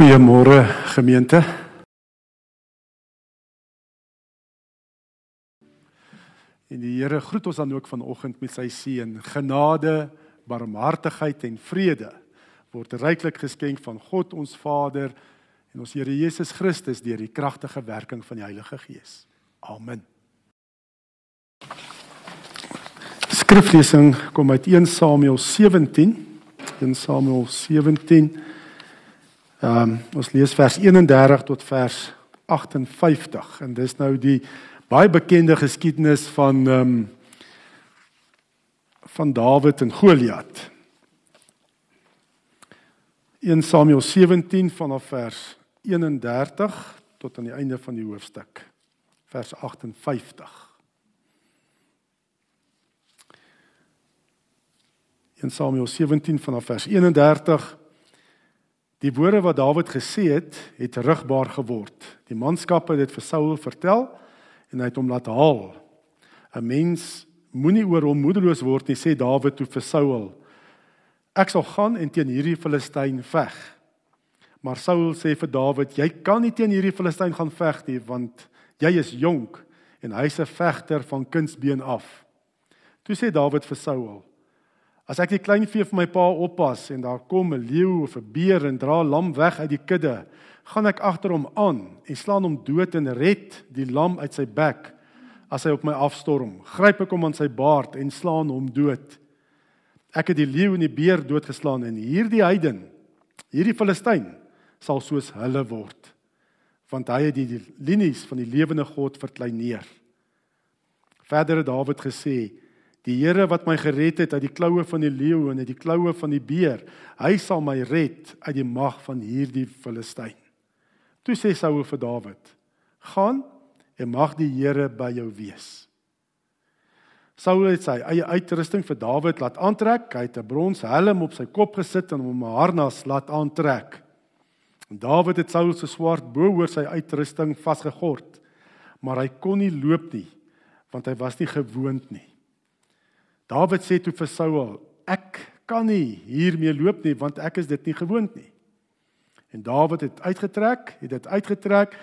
Goeiemôre gemeente. En die Here groet ons dan ook vanoggend met sy seën. Genade, barmhartigheid en vrede word ryklik geskenk van God ons Vader en ons Here Jesus Christus deur die kragtige werking van die Heilige Gees. Amen. Skriflesing kom uit 1 Samuel 17. 1 Samuel 17 Ehm um, ons lees vers 31 tot vers 58 en dis nou die baie bekende geskiedenis van ehm um, van Dawid en Goliat. 1 Samuel 17 vanaf vers 31 tot aan die einde van die hoofstuk vers 58. 1 Samuel 17 vanaf vers 31 Die woorde wat Dawid gesê het, het rugbaar geword. Die manskappe het dit vir Saul vertel en hy het hom laat haal. 'n Mens moenie oor hom moedeloos word nie, sê Dawid toe vir Saul. Ek sal gaan en teen hierdie Filistyn veg. Maar Saul sê vir Dawid, jy kan nie teen hierdie Filistyn gaan veg nie, want jy is jonk en hy's 'n vegter van kindsbeen af. Toe sê Dawid vir Saul, As ek die klein vee vir my pa oppas en daar kom 'n leeu of 'n beer en dra lam weg uit die kudde, gaan ek agter hom aan en slaan hom dood en red die lam uit sy bek as hy op my afstorm. Gryp ek hom aan sy baard en slaan hom dood. Ek het die leeu en die beer doodgeslaan en hierdie heiden, hierdie Filistyn sal soos hulle word want hy het die linies van die lewende God verkleineer. Verder het Dawid gesê Die Here wat my gered het uit die kloue van die leeu en uit die kloue van die beer, hy sal my red uit die mag van hierdie Filistyn. Toe sê Saul vir Dawid: "Gaan en mag die Here by jou wees." Saul het sy eie uitrusting vir Dawid laat aantrek. Hy het 'n brons helm op sy kop gesit en hom 'n harnas laat aantrek. En Dawid het Saul se swaard bo oor sy uitrusting vasgegord, maar hy kon nie loop nie, want hy was nie gewoond nie. Dawid sê toe vir Saul: "Ek kan nie hiermee loop nie want ek is dit nie gewoond nie." En Dawid het uitgetrek, het dit uitgetrek,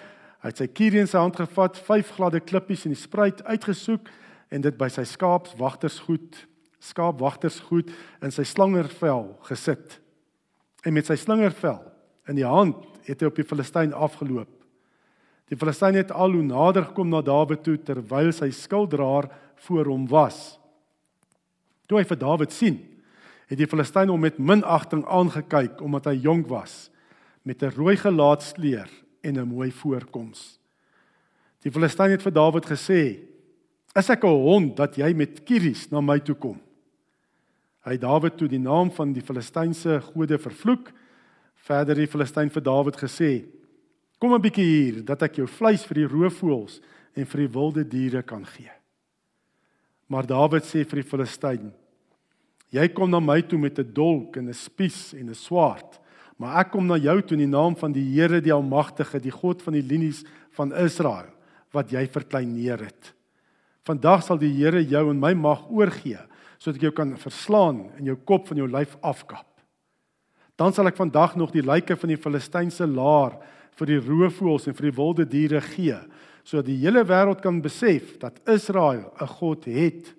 hy het sy kierie in sy hand gevat, vyf gladde klippies in die spruit uitgesoek en dit by sy skaapwagtersgoed, skaapwagtersgoed in sy slangervel gesit. En met sy slingervel in die hand het hy op die Filistyn afgeloop. Die Filistyn het al hoe nader gekom na Dawid toe terwyl sy skilddraer voor hom was. Toe hy vir Dawid sien, het die Filistyn hom met minagting aangekyk omdat hy jonk was met 'n rooi gelaatskleur en 'n mooi voorkoms. Die Filistyn het vir Dawid gesê: "Is ek 'n hond dat jy met kieries na my toe kom?" Hy het Dawid toe die naam van die Filistynse gode vervloek. Verder het die Filistyn vir Dawid gesê: "Kom 'n bietjie hier dat ek jou vleis vir die roofvoëls en vir die wilde diere kan gee." Maar Dawid sê vir die Filistyn: Jy kom na my toe met 'n dolk en 'n spies en 'n swaard, maar ek kom na jou toe in die naam van die Here die Almagtige, die God van die linies van Israel wat jy verkleineer het. Vandag sal die Here jou in my mag oorgee sodat ek jou kan verslaan en jou kop van jou lyf afkap. Dan sal ek vandag nog die lyke van die Filistynse laar vir die roofvoëls en vir die wilde diere gee sodat die hele wêreld kan besef dat Israel 'n God het.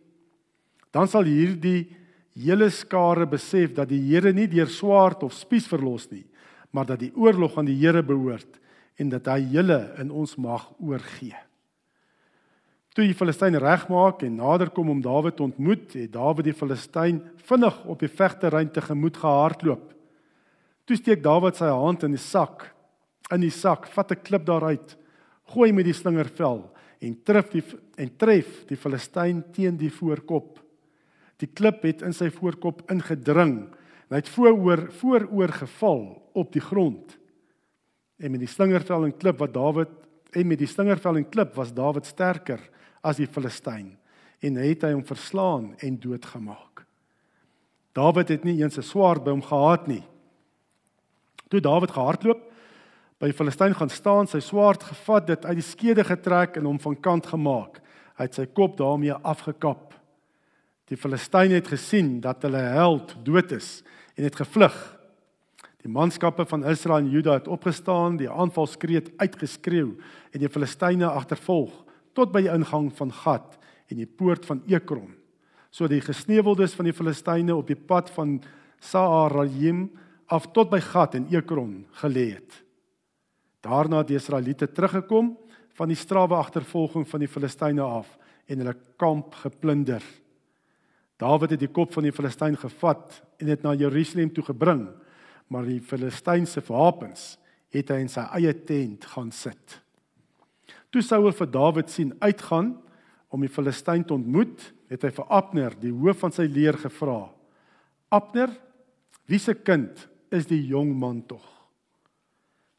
Dan sal hierdie hele skare besef dat die Here nie deur swaard of spies verlos nie, maar dat die oorlog aan die Here behoort en dat hy julle in ons mag oorgee. Toe die Filistyn regmaak en naderkom om Dawid te ontmoet, het Dawid die Filistyn vinnig op die vegterrein tegemoet gehardloop. Toe steek Dawid sy hand in die sak, in die sak, vat 'n klip daaruit gooi met die slingervel en tref die en tref die Filistyn teen die voorkop. Die klip het in sy voorkop ingedring en hy het vooroor vooroor geval op die grond. En met die slingervel en klip wat Dawid en met die slingervel en klip was Dawid sterker as die Filistyn en hy het hom verslaan en doodgemaak. Dawid het nie eens 'n swaard by hom gehad nie. Toe Dawid gehardloop by Filistyn gaan staan, sy swaard gevat, dit uit die skede getrek en hom van kant gemaak. Hy het sy kop daarmee afgekap. Die Filistyn het gesien dat hulle held dood is en het gevlug. Die manskappe van Israel en Juda het opgestaan, die aanvalskreet uitgeskreeu en die Filistyne agtervolg tot by die ingang van Gat en die poort van Ekron. So die gesneuweldes van die Filistyne op die pad van Saarayim af tot by Gat en Ekron gelê het. Daarna het die Israeliete teruggekom van die strawe agtervolging van die Filistyne af en hulle kamp geplunder. Dawid het die kop van die Filistyn gevat en dit na Jerusalem toe gebring, maar die Filistynse wapens het hy in sy eie tent gaan sit. Toe Saul vir Dawid sien uitgaan om die Filistyn te ontmoet, het hy vir Abner, die hoof van sy leer gevra: "Abner, wie se kind is die jong man tog?"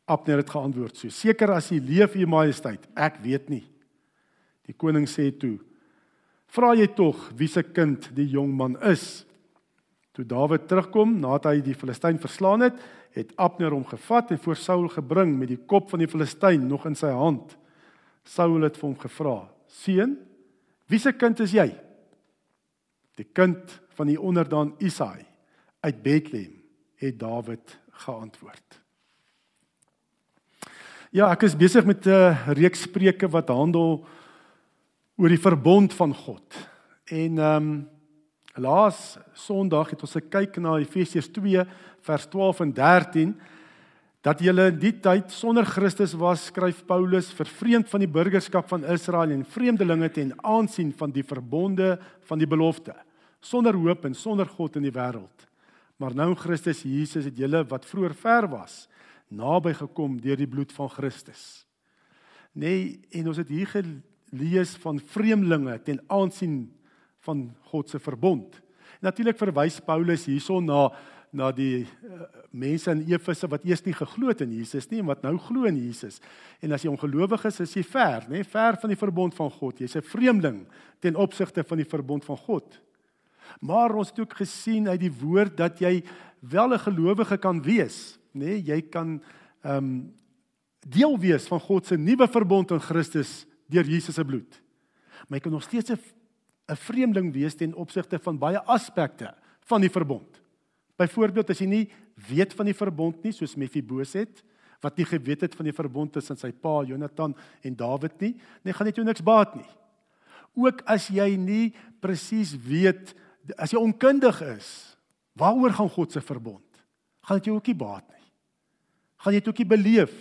Abner het geantwoord: "So seker as u leef, u majesteit, ek weet nie." Die koning sê toe: "Vra jy tog wie se kind die jong man is?" Toe Dawid terugkom nadat hy die Filistyn verslaan het, het Abner hom gevat en voor Saul gebring met die kop van die Filistyn nog in sy hand. Saul het vir hom gevra: "Seun, wie se kind is jy?" "Die kind van die onderdaan Isaai uit Bethlehem," het Dawid geantwoord. Ja, ek is besig met 'n reeks spreuke wat handel oor die verbond van God. En ehm um, laas Sondag het ons gekyk na Efesiërs 2 vers 12 en 13 dat julle in die tyd sonder Christus was, skryf Paulus, vervreemd van die burgerskap van Israel en vreemdelinge ten aansien van die verbonde van die belofte, sonder hoop en sonder God in die wêreld. Maar nou Christus Jesus het julle wat vroeër ver was, naby gekom deur die bloed van Christus. Nee, en ons het hier gelees van vreemdelinge ten aansien van God se verbond. Natuurlik verwys Paulus hierson na na die uh, mense in Efese wat eers nie geglo het in Jesus nie, wat nou glo in Jesus. En as jy ongelowig is, is jy ver, nê, ver van die verbond van God. Jy's 'n vreemdeling ten opsigte van die verbond van God. Maar ons het ook gesien uit die woord dat jy wel 'n gelowige kan wees nê, nee, jy kan ehm um, deel wees van God se nuwe verbond in Christus deur Jesus se bloed. Maar jy kan nog steeds 'n vreemdeling wees ten opsigte van baie aspekte van die verbond. Byvoorbeeld as jy nie weet van die verbond nie, soos Mephiboset wat nie geweet het van die verbond tussen sy pa Jonathan en Dawid nie, nee, gaan dit jou niks baat nie. Ook as jy nie presies weet as jy onkundig is, waaroor gaan God se verbond? Gaan dit jou ook nie baat nie gaan jy dit ook nie beleef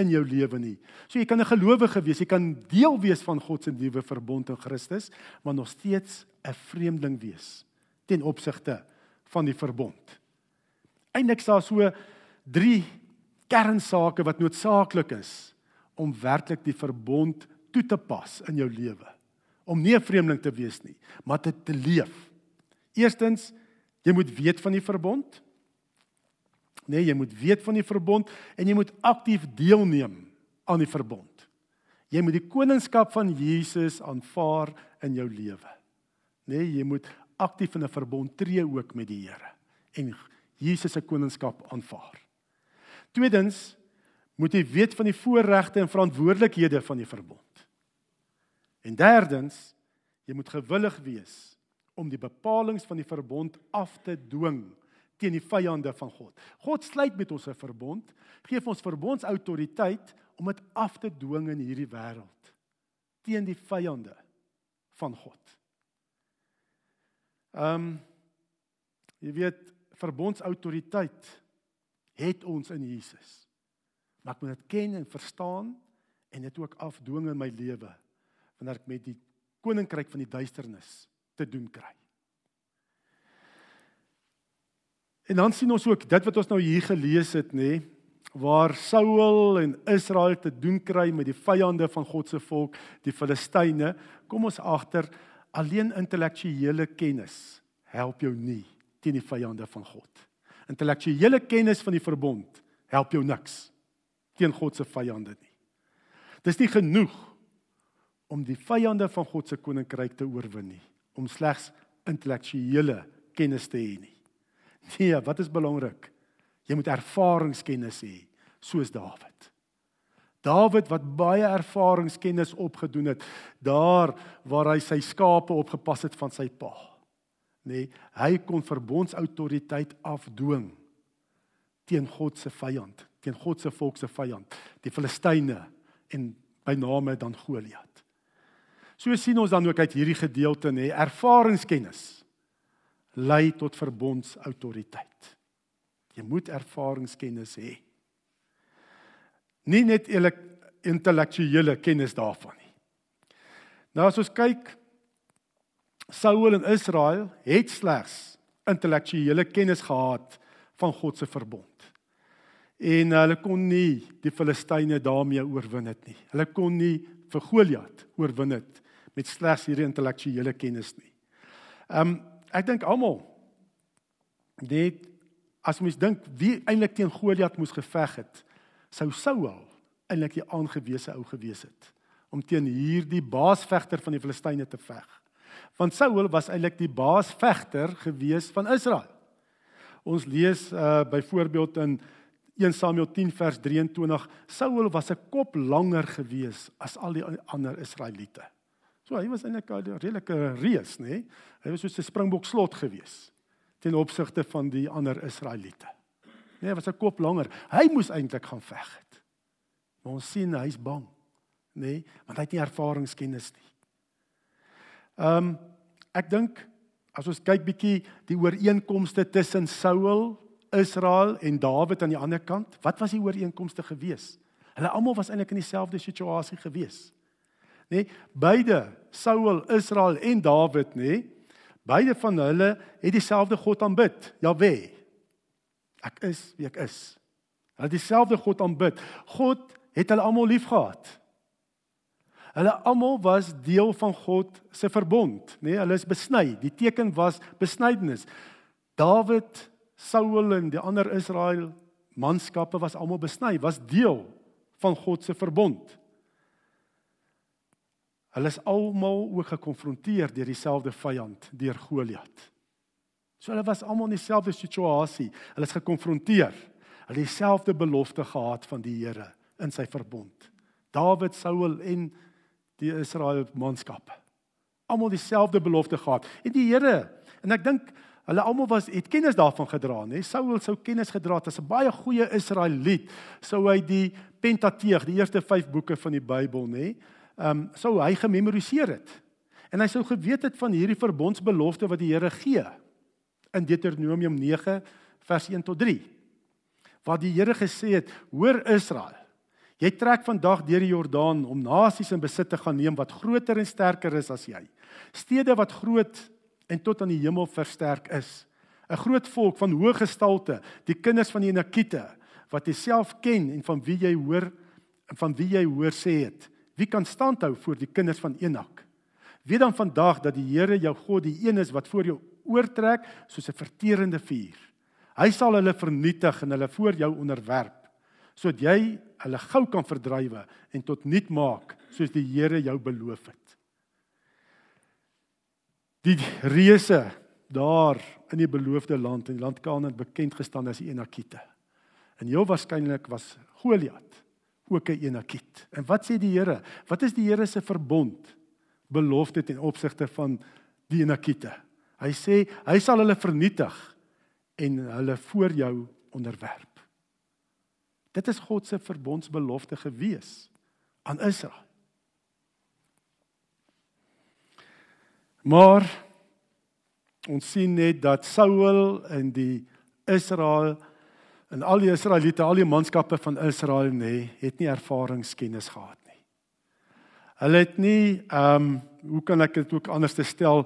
in jou lewe nie. So jy kan 'n gelowige wees, jy kan deel wees van God se nuwe verbond in Christus, maar nog steeds 'n vreemdeling wees ten opsigte van die verbond. Eindelik is daar so drie kernsake wat noodsaaklik is om werklik die verbond toe te pas in jou lewe. Om nie 'n vreemdeling te wees nie, maar dit te leef. Eerstens, jy moet weet van die verbond. Nee, jy moet weet van die verbond en jy moet aktief deelneem aan die verbond. Jy moet die koningskap van Jesus aanvaar in jou lewe. Nee, jy moet aktief in 'n verbond tree ook met die Here en Jesus se koningskap aanvaar. Tweedens moet jy weet van die voorregte en verantwoordelikhede van die verbond. En derdens, jy moet gewillig wees om die bepalinge van die verbond af te dwing teen die vyande van God. God sluit met ons 'n verbond, gee ons verbondsautoriteit om dit af te dwing in hierdie wêreld teen die vyande van God. Ehm um, jy weet verbondsautoriteit het ons in Jesus. Maar ek moet dit ken en verstaan en dit ook afdwing in my lewe wanneer ek met die koninkryk van die duisternis te doen kry. En dan sien ons ook dit wat ons nou hier gelees het, nê, waar Saul en Israel te doen kry met die vyande van God se volk, die Filistyne, kom ons agter alleen intellektuele kennis help jou nie teen die vyande van God. Intellektuele kennis van die verbond help jou niks teen God se vyande nie. Dis nie genoeg om die vyande van God se koninkryk te oorwin nie, om slegs intellektuele kennis te hê nie. Nee, wat is belangrik? Jy moet ervaringskennis hê, soos Dawid. Dawid wat baie ervaringskennis opgedoen het daar waar hy sy skape opgepas het van sy pa. Nee, hy kon verbondsautoriteit afdwing teen God se vyand, teen God se volk se vyand, die Filistyne en by name dan Goliat. So sien ons dan ook uit hierdie gedeelte nê, ervaringskennis lei tot verbondsautoriteit. Jy moet ervaringskennis hê. Nie net intellektuele kennis daarvan nie. Nou as ons kyk Saul en Israel het slegs intellektuele kennis gehad van God se verbond. En hulle kon nie die Filistyne daarmee oorwin het nie. Hulle kon nie vir Goliat oorwin het met slegs hierdie intellektuele kennis nie. Ehm um, ek dink almal net as mens dink wie eintlik teen Goliat moes geveg het, sou Saul eintlik die aangewese ou gewees het om teen hierdie baasvegter van die Filistyne te veg. Want Saul was eintlik die baasvegter gewees van Israel. Ons lees uh byvoorbeeld in 1 Samuel 10 vers 23, Saul was 'n kop langer gewees as al die ander Israeliete. So hy was eintlik 'n redelike reus, nê? Nee? Hy was soos 'n springbok slot gewees ten opsigte van die ander Israeliete. Nee, hy was 'n kop langer. Hy moes eintlik gaan veg het. Maar ons sien hy's bang, nê? Nee? Want hy het nie ervaringskennis nie. Ehm um, ek dink as ons kyk bietjie die ooreenkomste tussen Saul, Israel en Dawid aan die ander kant, wat was die ooreenkomste gewees? Hulle almal was eintlik in dieselfde situasie gewees nê? Beide, Saul, Israel en Dawid, nê? Beide van hulle het dieselfde God aanbid, Jahwe. Ek is wie ek is. Hulle het dieselfde God aanbid. God het hulle almal liefgehad. Hulle almal was deel van God se verbond, nê? Nee, hulle is besny. Die teken was besnydenis. Dawid, Saul en die ander Israel manskappe was almal besny, was deel van God se verbond. Hulle is almal ook gekonfronteer deur dieselfde vyand, deur Goliat. So hulle was almal in dieselfde situasie. Hulle is gekonfronteer. Hulle het dieselfde belofte gehad van die Here in sy verbond. Dawid, Saul en die Israel manskappe. Almal dieselfde belofte gehad. En die Here, en ek dink hulle almal was het kennis daarvan gedra, nê? Saul sou kennis gedra het as 'n baie goeie Israeliet, sou hy die Pentateeg, die eerste 5 boeke van die Bybel, nê? Ehm um, sou hy gememoriseer het. En hy sou geweet het van hierdie verbondsbelofte wat die Here gee in Deuteronomium 9 vers 1 tot 3. Waar die Here gesê het: "Hoor Israel, jy trek vandag deur die Jordaan om nasies in besit te gaan neem wat groter en sterker is as jy. Stede wat groot en tot aan die hemel versterk is. 'n Groot volk van hoë gestalte, die kinders van die Enakite wat jy self ken en van wie jy hoor en van wie jy hoor sê het, Wie kan standhou voor die kinders van Enak? Weet dan vandag dat die Here jou God die een is wat voor jou oortrek soos 'n verterende vuur. Hy sal hulle vernietig en hulle voor jou onderwerp sodat jy hulle gou kan verdrywe en tot nul maak soos die Here jou beloof het. Die reuse daar in die beloofde land in die land Kanaan bekend gestaan as die Enakite. En heel waarskynlik was Goliat ook 'n enakiet. En wat sê die Here? Wat is die Here se verbond belofte ten opsigte van die enakiete? Hy sê hy sal hulle vernietig en hulle voor jou onderwerp. Dit is God se verbondsbelofte gewees aan Israel. Maar ons sien net dat Saul en die Israel En al die Israeliete, al die manskappe van Israel nê, het nie ervaringskennis gehad nie. Hulle het nie ehm um, hoe kan ek dit ook anders te stel?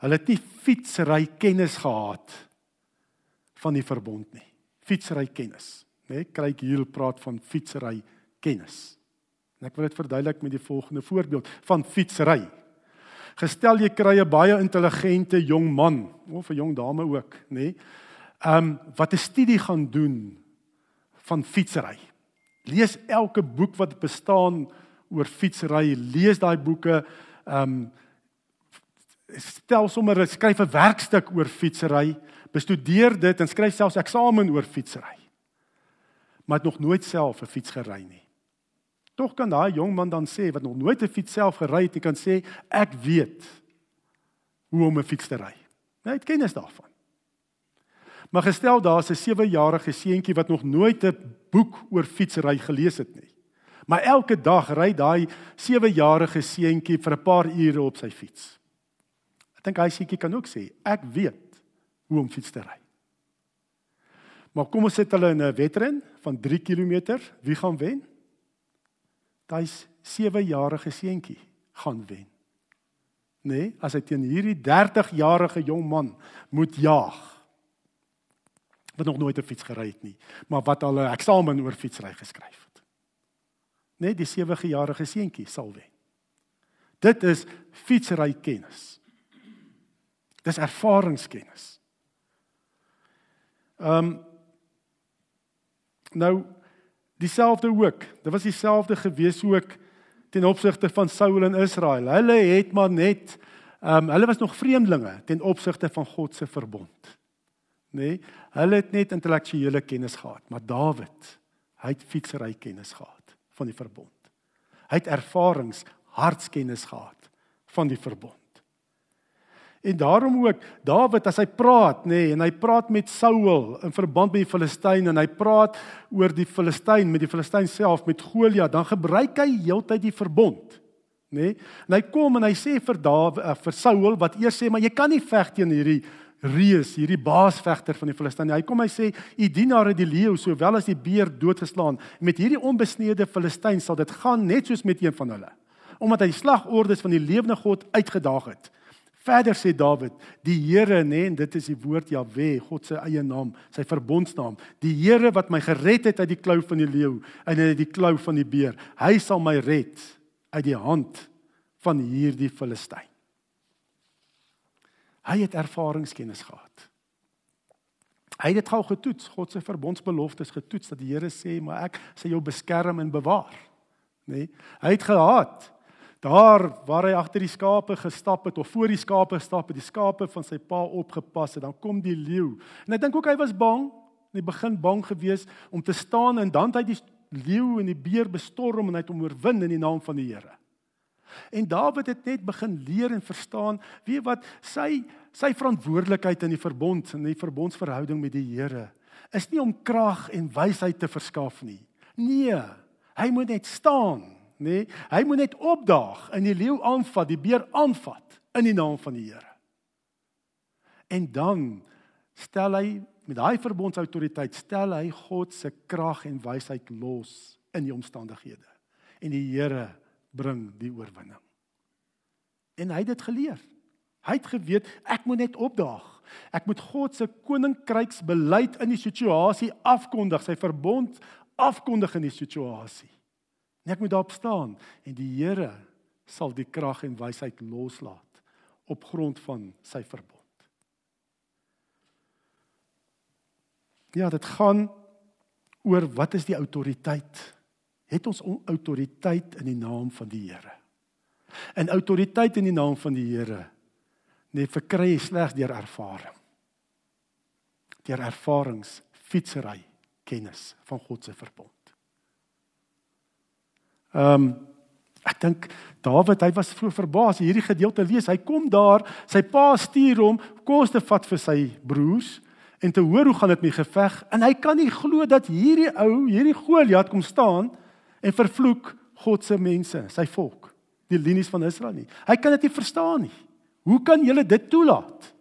Hulle het nie fietsry kennis gehad van die verbond nie. Fietsry kennis, nê? Kyk hier praat van fietsry kennis. En ek wil dit verduidelik met die volgende voorbeeld van fietsry. Gestel jy kry 'n baie intelligente jong man of 'n jong dame ook, nê? ehm um, wat 'n studie gaan doen van fietsry. Lees elke boek wat bestaan oor fietsry, lees daai boeke ehm um, stel sommer skryf 'n werkstuk oor fietsry, bestudeer dit en skryf selfs eksamen oor fietsry. Maar het nog nooit self 'n fiets gery nie. Tog kan daai jong man dan sê wat nog nooit 'n fiets self gery het, hy kan sê ek weet hoe om 'n fiets te ry. Hy het kennis daarvan. Maar gestel daar's 'n 7-jarige seentjie wat nog nooit 'n boek oor fietsry gelees het nie. Maar elke dag ry daai 7-jarige seentjie vir 'n paar ure op sy fiets. Ek dink hy seentjie kan ook sê, ek weet hoe om fiets te ry. Maar kom ons sit hulle in 'n wedren van 3 km, wie gaan wen? Daai 7-jarige seentjie gaan wen. Nee, as hy teen hierdie 30-jarige jong man moet jaag wat nog nooit 'n fiets gery het nie, maar wat al 'n eksamen oor fietsry geskryf het. Net die 7-jarige seentjie sal wen. Dit is fietsry kennis. Dis ervaringskennis. Ehm um, nou dieselfde ook. Dit was dieselfde gewees ook ten opsigte van Saul en Israel. Hulle het maar net ehm um, hulle was nog vreemdelinge ten opsigte van God se verbond. Nê? Nee, hulle het net intellektuele kennis gehad, maar Dawid, hy het fietsry kennis gehad van die verbond. Hy het ervarings, hartskennis gehad van die verbond. En daarom ook Dawid as hy praat nê nee, en hy praat met Saul in verband met die Filistyn en hy praat oor die Filistyn met die Filistyn self met Goliat dan gebruik hy heeltyd die verbond nê nee. en hy kom en hy sê vir Dawid uh, vir Saul wat eers sê maar jy kan nie veg teen hierdie reus hierdie baasvegter van die Filistyn hy kom hy sê u dienaar het die leeu sowel as die beer doodgeslaan met hierdie onbesneede Filistyn sal dit gaan net soos met een van hulle omdat hy slagordes van die lewende God uitgedaag het Verder sê Dawid, die Here nê en dit is die woord Jahwe, God se eie naam, sy verbondsnaam. Die Here wat my gered het uit die klou van die leeu en uit die klou van die beer, hy sal my red uit die hand van hierdie Filistyn. Hy het ervaringskennis gehad. Hy het dit al getoets, God se verbondsbeloftes getoets dat die Here sê, maar ek sal jou beskerm en bewaar. Nê? Hy het gehad Daar waar hy agter die skape gestap het of voor die skape gestap het, die skape van sy pa opgepas het, dan kom die leeu. En ek dink ook hy was bang, in die begin bang geweest om te staan en dan het hy die leeu en die beer bestorm en hy het hom oorwin in die naam van die Here. En Dawid het net begin leer en verstaan wie wat sy sy verantwoordelikheid in die verbond en die verbondsverhouding met die Here is nie om krag en wysheid te verskaf nie. Nee, hy moet net staan nê? Nee, hy moet net opdaag en die leeu aanvat, die beer aanvat in die naam van die Here. En dan stel hy met daai verbondsautoriteit stel hy God se krag en wysheid los in die omstandighede. En die Here bring die oorwinning. En hy het dit geleer. Hy het geweet ek moet net opdaag. Ek moet God se koninkryksbeleid in die situasie afkondig, sy verbond afkondig in die situasie. En ek moet daarop staan en die Here sal die krag en wysheid loslaat op grond van sy verbond. Ja, dit gaan oor wat is die autoriteit? Het ons autoriteit in die naam van die Here? En autoriteit in die naam van die Here nee verkry jy slegs deur ervaring. Deur ervarings, fietsry, kennis van God se verbond. Ehm um, ek dink Dawid, hy was so verbaas hierdie gedeelte lees. Hy kom daar, sy pa stuur hom kos te vat vir sy broers en te hoor hoe gaan dit met geveg en hy kan nie glo dat hierdie ou, hierdie Goliat kom staan en vervloek God se mense, sy volk, die linies van Israel nie. Hy kan dit nie verstaan nie. Hoe kan julle dit toelaat?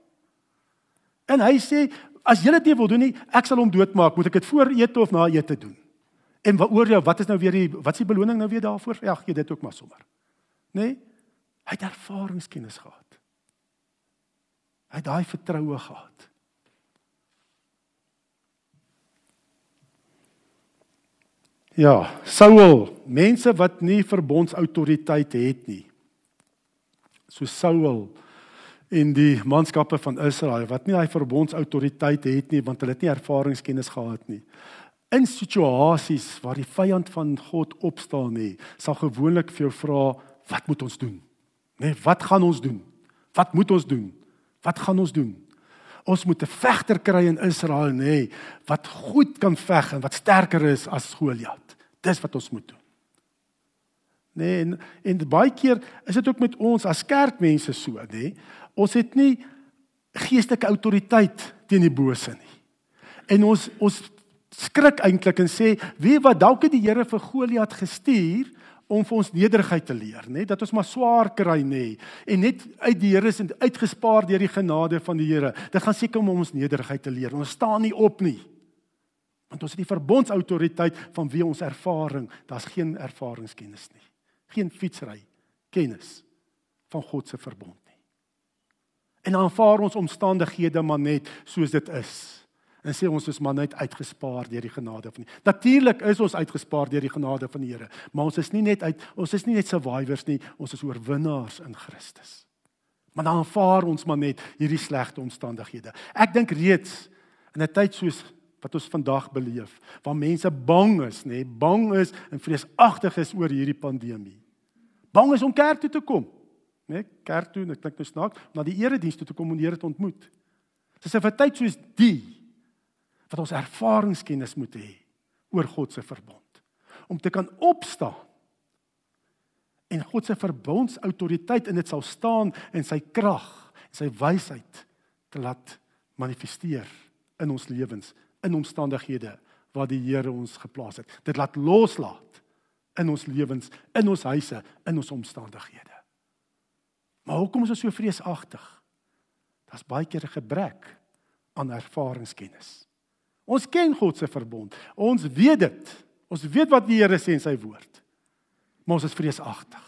En hy sê as julle dit nie wil doen nie, ek sal hom doodmaak. Moet ek dit voor ete of na ete doen? En wat oor jou, wat is nou weer die wat is die beloning nou weer daarvoor? Ja, gee dit ook maar sommer. Nê? Nee? Hy het ervaringskennis gehad. Hy het daai vertroue gehad. Ja, Saul, mense wat nie verbondsautoriteit het nie. So Saul in die manskappe van Israel wat nie daai verbondsautoriteit het nie want hulle het nie ervaringskennis gehad nie in situasies waar die vyand van God opstaan nê, sal gewoonlik vir jou vra, wat moet ons doen? Nê, wat gaan ons doen? Wat moet ons doen? Wat gaan ons doen? Ons moet 'n vegter kry in Israel nê, wat goed kan veg en wat sterker is as Goliat. Dis wat ons moet doen. Nee, en en baie keer is dit ook met ons as kerkmense so, nê? Ons het nie geestelike autoriteit teen die bose nie. En ons ons skrik eintlik en sê, "Wie wat dalk het die Here vir Goliat gestuur om vir ons nederigheid te leer, nê? Dat ons maar swaar kry, nê? En net uit die Here is uitgespaar deur die genade van die Here. Dit gaan seker om ons nederigheid te leer. Ons staan nie op nie. Want ons het die verbondsautoriteit van wie ons ervaring, daar's geen ervaringskennis nie. Geen fietsry kennis van God se verbond nie. En aanvaar ons omstandighede maar net soos dit is en sê ons is maar net uitgespaar deur die genade van die. Natuurlik is ons uitgespaar deur die genade van die Here, maar ons is nie net uit ons is nie net survivors nie, ons is oorwinnaars in Christus. Maar dan aanvaar ons maar net hierdie slegte omstandighede. Ek dink reeds in 'n tyd soos wat ons vandag beleef, waar mense bang is, nê, bang is en vreesagtig is oor hierdie pandemie. Bang is om kerk toe te kom. Né, kerk toe, ek dink nou snaaks, na die erediens toe te kom en die Here te ontmoet. Dis 'n tyd soos die wat ons ervaringskennis moet hê oor God se verbond. Om te kan opstaan en God se verbondsautoriteit in dit sal staan en sy krag en sy wysheid te laat manifesteer in ons lewens in omstandighede waar die Here ons geplaas het. Dit laat loslaat in ons lewens in ons huise in ons omstandighede. Maar hoekom is ons so vreesagtig? Daar's baie keer 'n gebrek aan ervaringskennis Ons ken God se verbond. Ons weet dit. Ons weet wat die Here sê in sy woord. Maar ons is vreesagtig.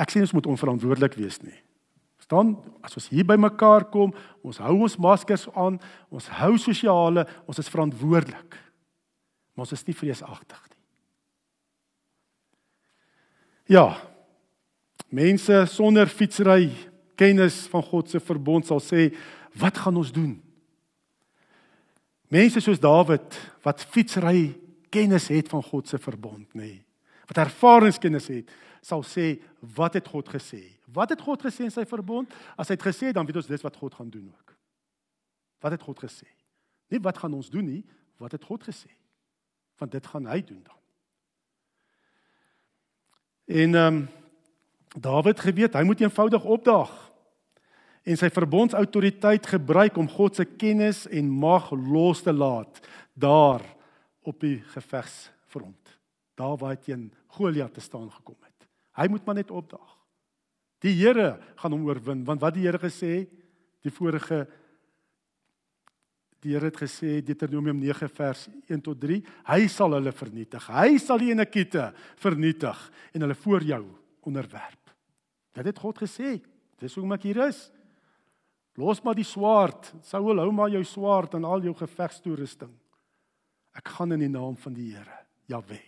Ek sê ons moet onverantwoordelik wees nie. Staan as ons hier by mekaar kom, ons hou ons maskers aan, ons hou sosiale, ons is verantwoordelik. Maar ons is nie vreesagtig nie. Ja. Mense sonder fietsry kennis van God se verbond sal sê, wat gaan ons doen? Mense soos Dawid wat fietsry kennis het van God se verbond, nê. Nee. Wat ervaringskennis het, sal sê wat het God gesê? Wat het God gesê in sy verbond? As hy het gesê, dan weet ons dis wat God gaan doen ook. Wat het God gesê? Nie wat gaan ons doen nie, wat het God gesê? Want dit gaan hy doen dan. En ehm um, Dawid geweet, hy moet eenvoudig opdaag en sy verbondsautoriteit gebruik om God se kennis en mag los te laat daar op die gevegsfront. Daar waar hy teen Goliat te staan gekom het. Hy moet maar net opdaag. Die Here gaan hom oorwin want wat die Here gesê die vorige die Here het gesê Deuteronomium 9 vers 1 tot 3 hy sal hulle vernietig. Hy sal die Enekite vernietig en hulle voor jou onderwerp. Dit het God gesê. Dis hoekom ek hier is. Los maar die swaard. Saul hou maar jou swaard en al jou gevegstoerusting. Ek gaan in die naam van die Here, Jahwe.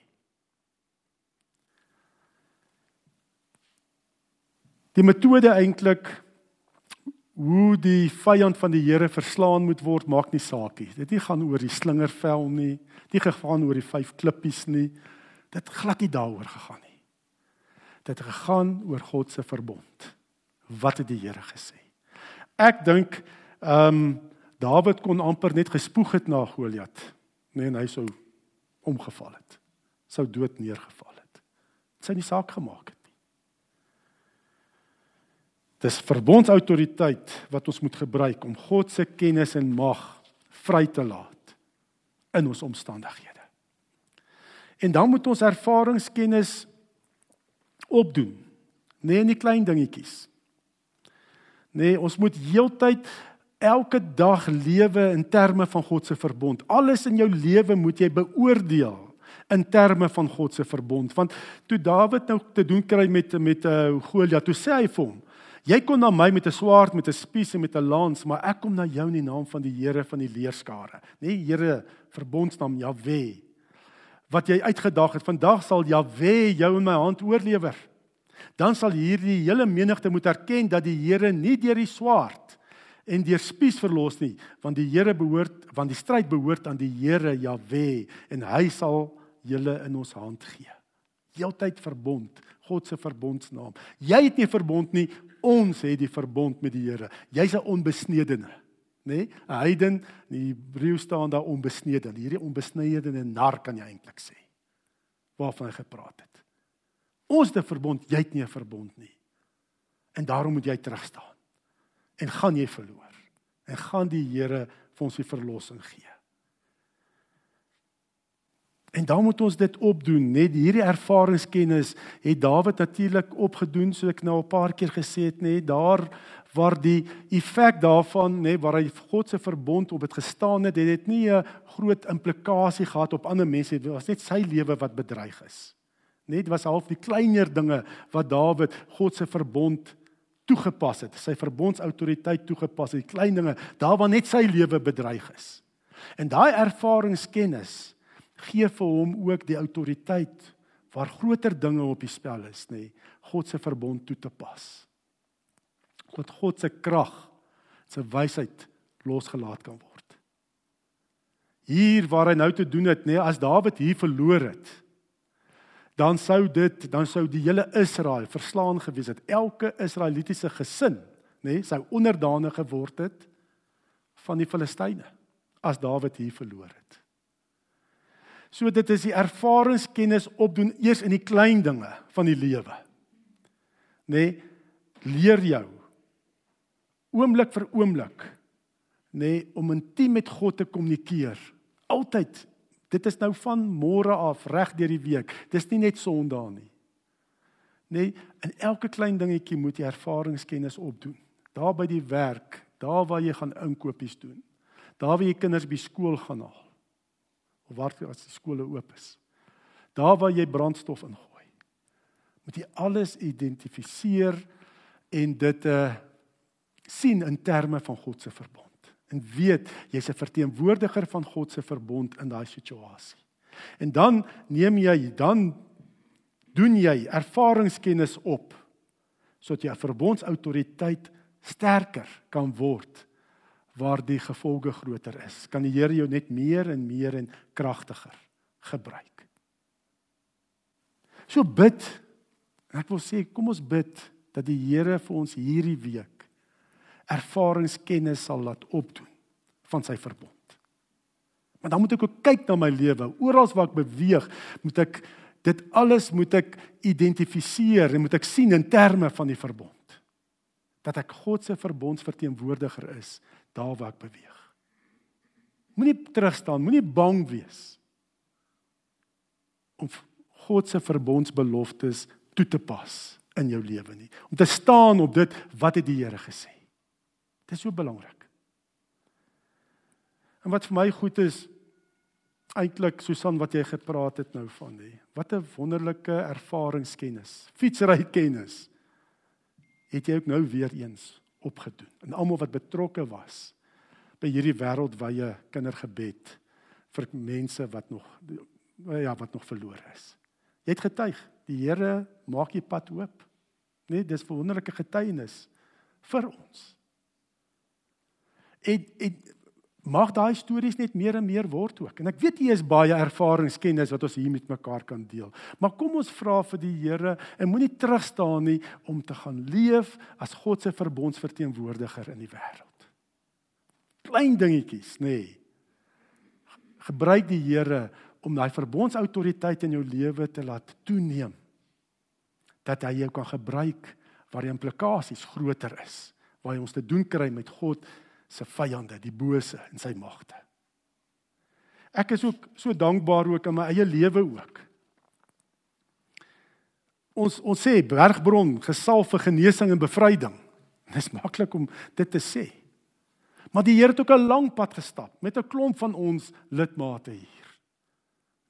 Die metode eintlik hoe die vyand van die Here verslaan moet word, maak nie saak nie. Dit nie gaan oor die slingervel nie, dit gaan oor die vyf klippies nie. Dit glad nie daaroor gegaan nie. Dit het gegaan oor God se verbond. Wat het die Here gesê? Ek dink ehm um, Dawid kon amper net gespoeg het na Goliat. Nee, en hy sou omgeval het. Sou dood neergeval het. Dit sou nie saak gemaak het nie. Dis verbondsautoriteit wat ons moet gebruik om God se kennis en mag vry te laat in ons omstandighede. En dan moet ons ervaringskennis opdoen. Nee, nie klein dingetjies. Nee, ons moet heeltyd elke dag lewe in terme van God se verbond. Alles in jou lewe moet jy beoordeel in terme van God se verbond. Want toe Dawid nou te doen kry met met uh, Goliat, toe sê hy vir hom: "Jy kom na my met 'n swaard, met 'n spies en met 'n lans, maar ek kom na jou in die naam van die Here van die leerskare." Nee, Here, verbondsnaam Jahwe. Wat jy uitgedag het, vandag sal Jahwe jou in my hand oorlewer dan sal hierdie hele menigte moet erken dat die Here nie deur die swaard en deur spies verlos nie, want die Here behoort want die stryd behoort aan die Here Jahwe en hy sal julle in ons hand gee. Heeltyd verbond, God se verbondsnaam. Jy het nie verbond nie, ons het die verbond met die Here. Jy's 'n onbesnedene, nê? Nee? 'n Heiden, die Hebreë staan daar onbesnede. Hierdie onbesnedene nar kan jy eintlik sê. Waarvan hy gepraat het. Ons het 'n verbond, jy het nie 'n verbond nie. En daarom moet jy terugstaan. En gaan jy verloor. en gaan die Here vir ons die verlossing gee. En dan moet ons dit opdoen, net hierdie ervaringskennis het Dawid natuurlik opgedoen, so ek nou 'n paar keer gesê het, nê, daar waar die effek daarvan, nê, waar hy God se verbond op het gestaan het, het dit nie 'n groot implikasie gehad op ander mense, dit was net sy lewe wat bedreig is. Net was half die kleiner dinge wat Dawid God se verbond toegepas het, sy verbondsautoriteit toegepas het, die klein dinge, daar waar net sy lewe bedreig is. En daai ervaringskennis gee vir hom ook die autoriteit waar groter dinge op die spel is, nê, God se verbond toe te pas. God God se krag, sy wysheid losgelaat kan word. Hier waar hy nou te doen het, nê, as Dawid hier verloor het, dan sou dit, dan sou die hele Israel verslaan gewees het. Elke Israelitiese gesin, nê, sou onderdane geword het van die Filistyne as Dawid hier verloor het. So dit is die ervaringskennis opdoen eers in die klein dinge van die lewe. Nê? Nee, leer jou oomblik vir oomblik nê nee, om intiem met God te kommunikeer. Altyd. Dit is nou van môre af reg deur die week. Dis nie net Sondag nie. Nee, in elke klein dingetjie moet jy ervaringskennis opdoen. Daar by die werk, daar waar jy gaan inkopies doen. Daar waar jy kinders by skool gaan haal of waar as die skole oop is. Daar waar jy brandstof ingooi. Moet jy alles identifiseer en dit uh sien in terme van God se verbond. En weet jy's 'n verteenwoordiger van God se verbond in daai situasie. En dan neem jy dan doen jy ervaringskennis op sodat 'n verbondsautoriteit sterker kan word waar die gevolge groter is, kan die Here jou net meer en meer en kragtiger gebruik. So bid. Ek wil sê kom ons bid dat die Here vir ons hierdie week ervaringskennis sal laat opdoen van sy verbond. Want dan moet ek ook kyk na my lewe. Oral waar ek beweeg, moet ek dit alles moet ek identifiseer en moet ek sien in terme van die verbond. Dat ek God se verbondsverteenwoordiger is daar waar ek beweeg. Moenie terug staan, moenie bang wees om God se verbondsbeloftes toe te pas in jou lewe nie. Om te staan op dit wat het die Here gesê. Dit is so belangrik. En wat vir my goed is eintlik Susan wat jy gepraat het nou van hè. Wat 'n wonderlike ervaringskennis, fietsry kennis. Het jy ook nou weer eens opgedoen. En almal wat betrokke was by hierdie wêreldwye kindergebed vir mense wat nog ja, wat nog verlore is. Jy het getuig, die Here maak jy pad oop. Nee, dis 'n wonderlike getuienis vir ons. En en mag daai stories net meer en meer word ook. En ek weet jy is baie ervaringskennis wat ons hier met mekaar kan deel. Maar kom ons vra vir die Here en moenie terugstaan nie om te gaan leef as God se verbondsverteenwoordiger in die wêreld. Klein dingetjies, nê. Nee. Gebruik die Here om daai verbondsautoriteit in jou lewe te laat toeneem. Dat hy jou kan gebruik waar die implikasies groter is, waar jy ons te doen kry met God se vyande, die bose en sy magte. Ek is ook so dankbaar ook in my eie lewe ook. Ons ons sê bergbron gesalf vir genesing en bevryding. Dis maklik om dit te sê. Maar die Here het ook 'n lang pad gestap met 'n klomp van ons lidmate hier.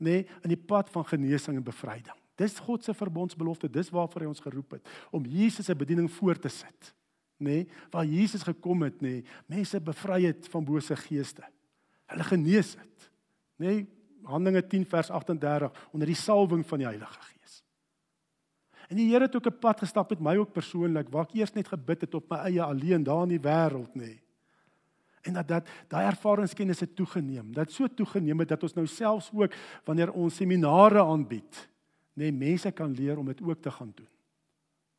Nê, nee, in die pad van genesing en bevryding. Dis God se verbondsbelofte, dis waarvoor hy ons geroep het om Jesus se bediening voort te sit nê, nee, waar Jesus gekom het, nê, nee, mense bevry het van bose geeste. Hulle genees het. Nê, nee, Handelinge 10 vers 38 onder die salwing van die Heilige Gees. En die Here het ook 'n pad gestap met my ook persoonlik waar ek eers net gebid het op my eie alleen daar in die wêreld, nê. En dat dat daai ervaringskennis het toegeneem. Dat so toegeneem het dat ons nou selfs ook wanneer ons seminare aanbied, nê, mense kan leer om dit ook te gaan doen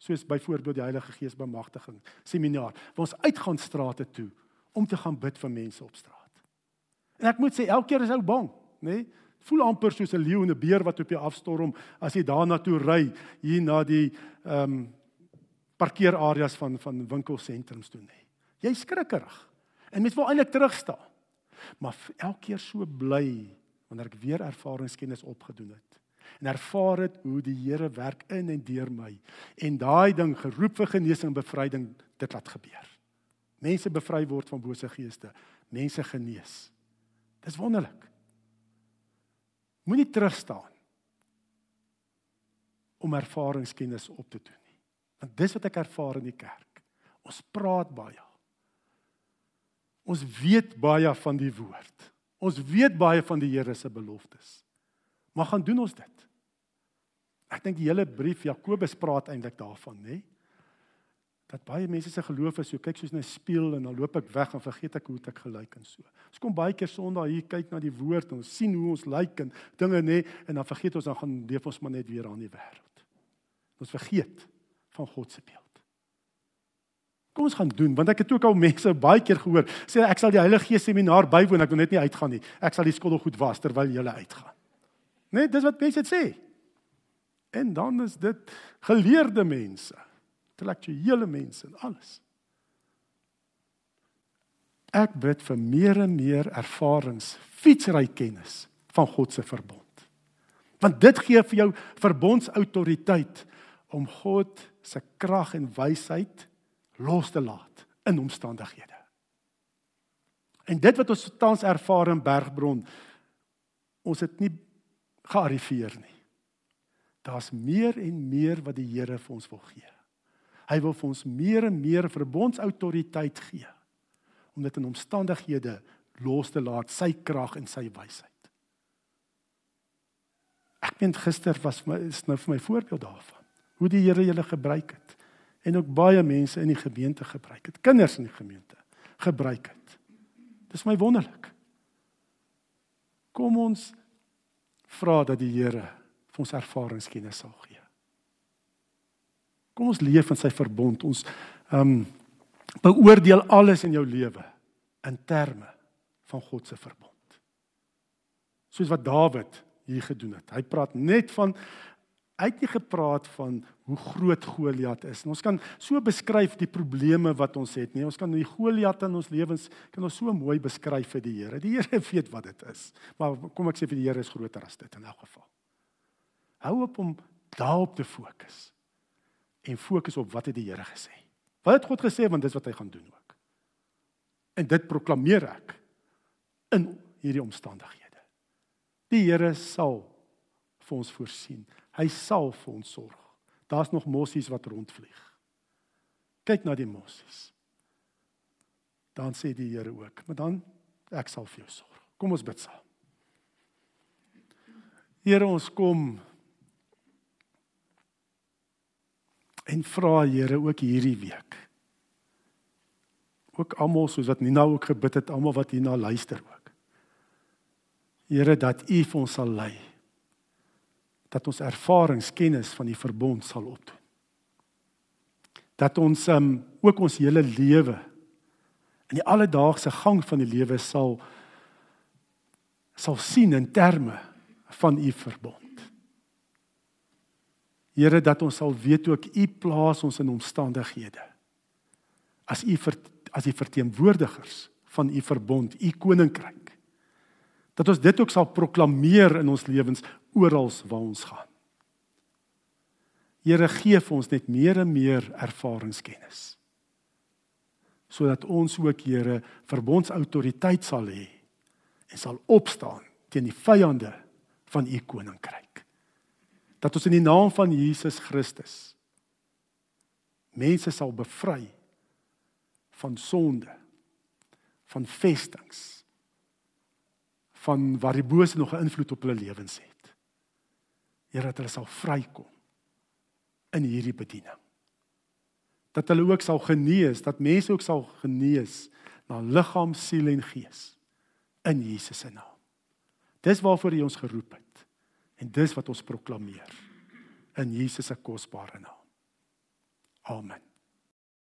soos byvoorbeeld die Heilige Gees bemagtiging seminar waar ons uitgaan strate toe om te gaan bid vir mense op straat. En ek moet sê elke keer is ou bang, nê? Nee? Voel amper soos 'n leeu en 'n beer wat op jou afstorm as jy daarna toe ry hier na die ehm um, parkeerareas van van winkelsentrums toe nê. Nee. Jy skrikkerig. En mens wil eintlik terug staan. Maar elke keer so bly wanneer ek weer ervaringskennis opgedoen het en ervaar het hoe die Here werk in en deur my en daai ding geroep vir genesing en bevryding dit laat gebeur. Mense bevry word van bose geeste, mense genees. Dis wonderlik. Moenie terug staan om ervaringskennis op te doen nie. Want dis wat ek ervaar in die kerk. Ons praat baie. Ons weet baie van die woord. Ons weet baie van die Here se beloftes. Maar gaan doen ons dit? Ek dink die hele brief Jakobus praat eintlik daarvan, nê? Dat baie mense se geloof is so kyk soos 'n spieël en dan loop ek weg en vergeet ek hoe ek gelyk en so. Ons kom baie keer Sondag hier kyk na die woord en ons sien hoe ons lyk en dinge nê en dan vergeet ons dan gaan leef ons maar net weer aan die wêreld. Ons vergeet van God se beeld. Kom ons gaan doen want ek het ook al mense baie keer gehoor sê ek sal die Heilige Gees seminar bywoon ek wil net nie uitgaan nie. Ek sal die skottel goed was terwyl jy uitgaan. Net dis wat mense sê. En dan is dit geleerde mense, intellektuele mense en alles. Ek bid vir meer en meer ervarings, fietsry kennis van God se verbond. Want dit gee vir jou verbondsautoriteit om God se krag en wysheid los te laat in omstandighede. En dit wat ons tans ervaar in Bergbron, ons het nie gearriveer nie. Daar's meer en meer wat die Here vir ons wil gee. Hy wil vir ons meer en meer verbondsautoriteit gee om dit in omstandighede los te laat, sy krag en sy wysheid. Ek meen gister was my is nou vir my voorbeeld daarvan hoe die Here julle gebruik het en ook baie mense in die gemeente gebruik het. Kinders in die gemeente gebruik het. Dis my wonderlik. Kom ons vra dat die Here vir ons ervaringskennis sal gee. Kom ons leef in sy verbond. Ons ehm um, beoordeel alles in jou lewe in terme van God se verbond. Soos wat Dawid hier gedoen het. Hy praat net van Hy het nie gepraat van hoe groot Goliat is. En ons kan so beskryf die probleme wat ons het, nee. Ons kan die Goliat in ons lewens kan ons so mooi beskryf vir die Here. Die Here weet wat dit is. Maar kom ek sê vir die Here is groter as dit in elk geval. Hou op om daarop te fokus. En fokus op wat het die Here gesê. Wat het God gesê want dis wat hy gaan doen ook. En dit proklameer ek in hierdie omstandighede. Die Here sal vir ons voorsien. Hy sal vir ons sorg. Daar's nog mossies wat rondvlieg. Kyk na die mossies. Dan sê die Here ook, maar dan ek sal vir jou sorg. Kom ons bid saam. Here ons kom en vra Here ook hierdie week. Ook almal soos wat Nina ook gebid het, almal wat hierna luister ook. Here dat U vir ons sal lei dat ons ervaringskennis van die verbond sal opdoen. Dat ons um, ook ons hele lewe in die alledaagse gang van die lewe sal sal sien in terme van u verbond. Here dat ons sal weet ook u plaas ons in omstandighede as u as die verteenwoordigers van u verbond, u koninkryk. Dat ons dit ook sal proklameer in ons lewens oral waar ons gaan. Here gee vir ons net meer en meer ervaringskennis. Sodat ons ook Here verbondsautoriteit sal hê en sal opstaan teen die vyande van u koninkryk. Dat ons in die naam van Jesus Christus mense sal bevry van sonde, van vestings, van waar die bose nog 'n invloed op hulle lewens het. Here dat hulle sal vrykom in hierdie bediening. Dat hulle ook sal genees, dat mense ook sal genees na liggaam, siel en gees in Jesus se naam. Dis waarvoor hy ons geroep het. En dis wat ons proklameer in Jesus se kosbare naam. Amen.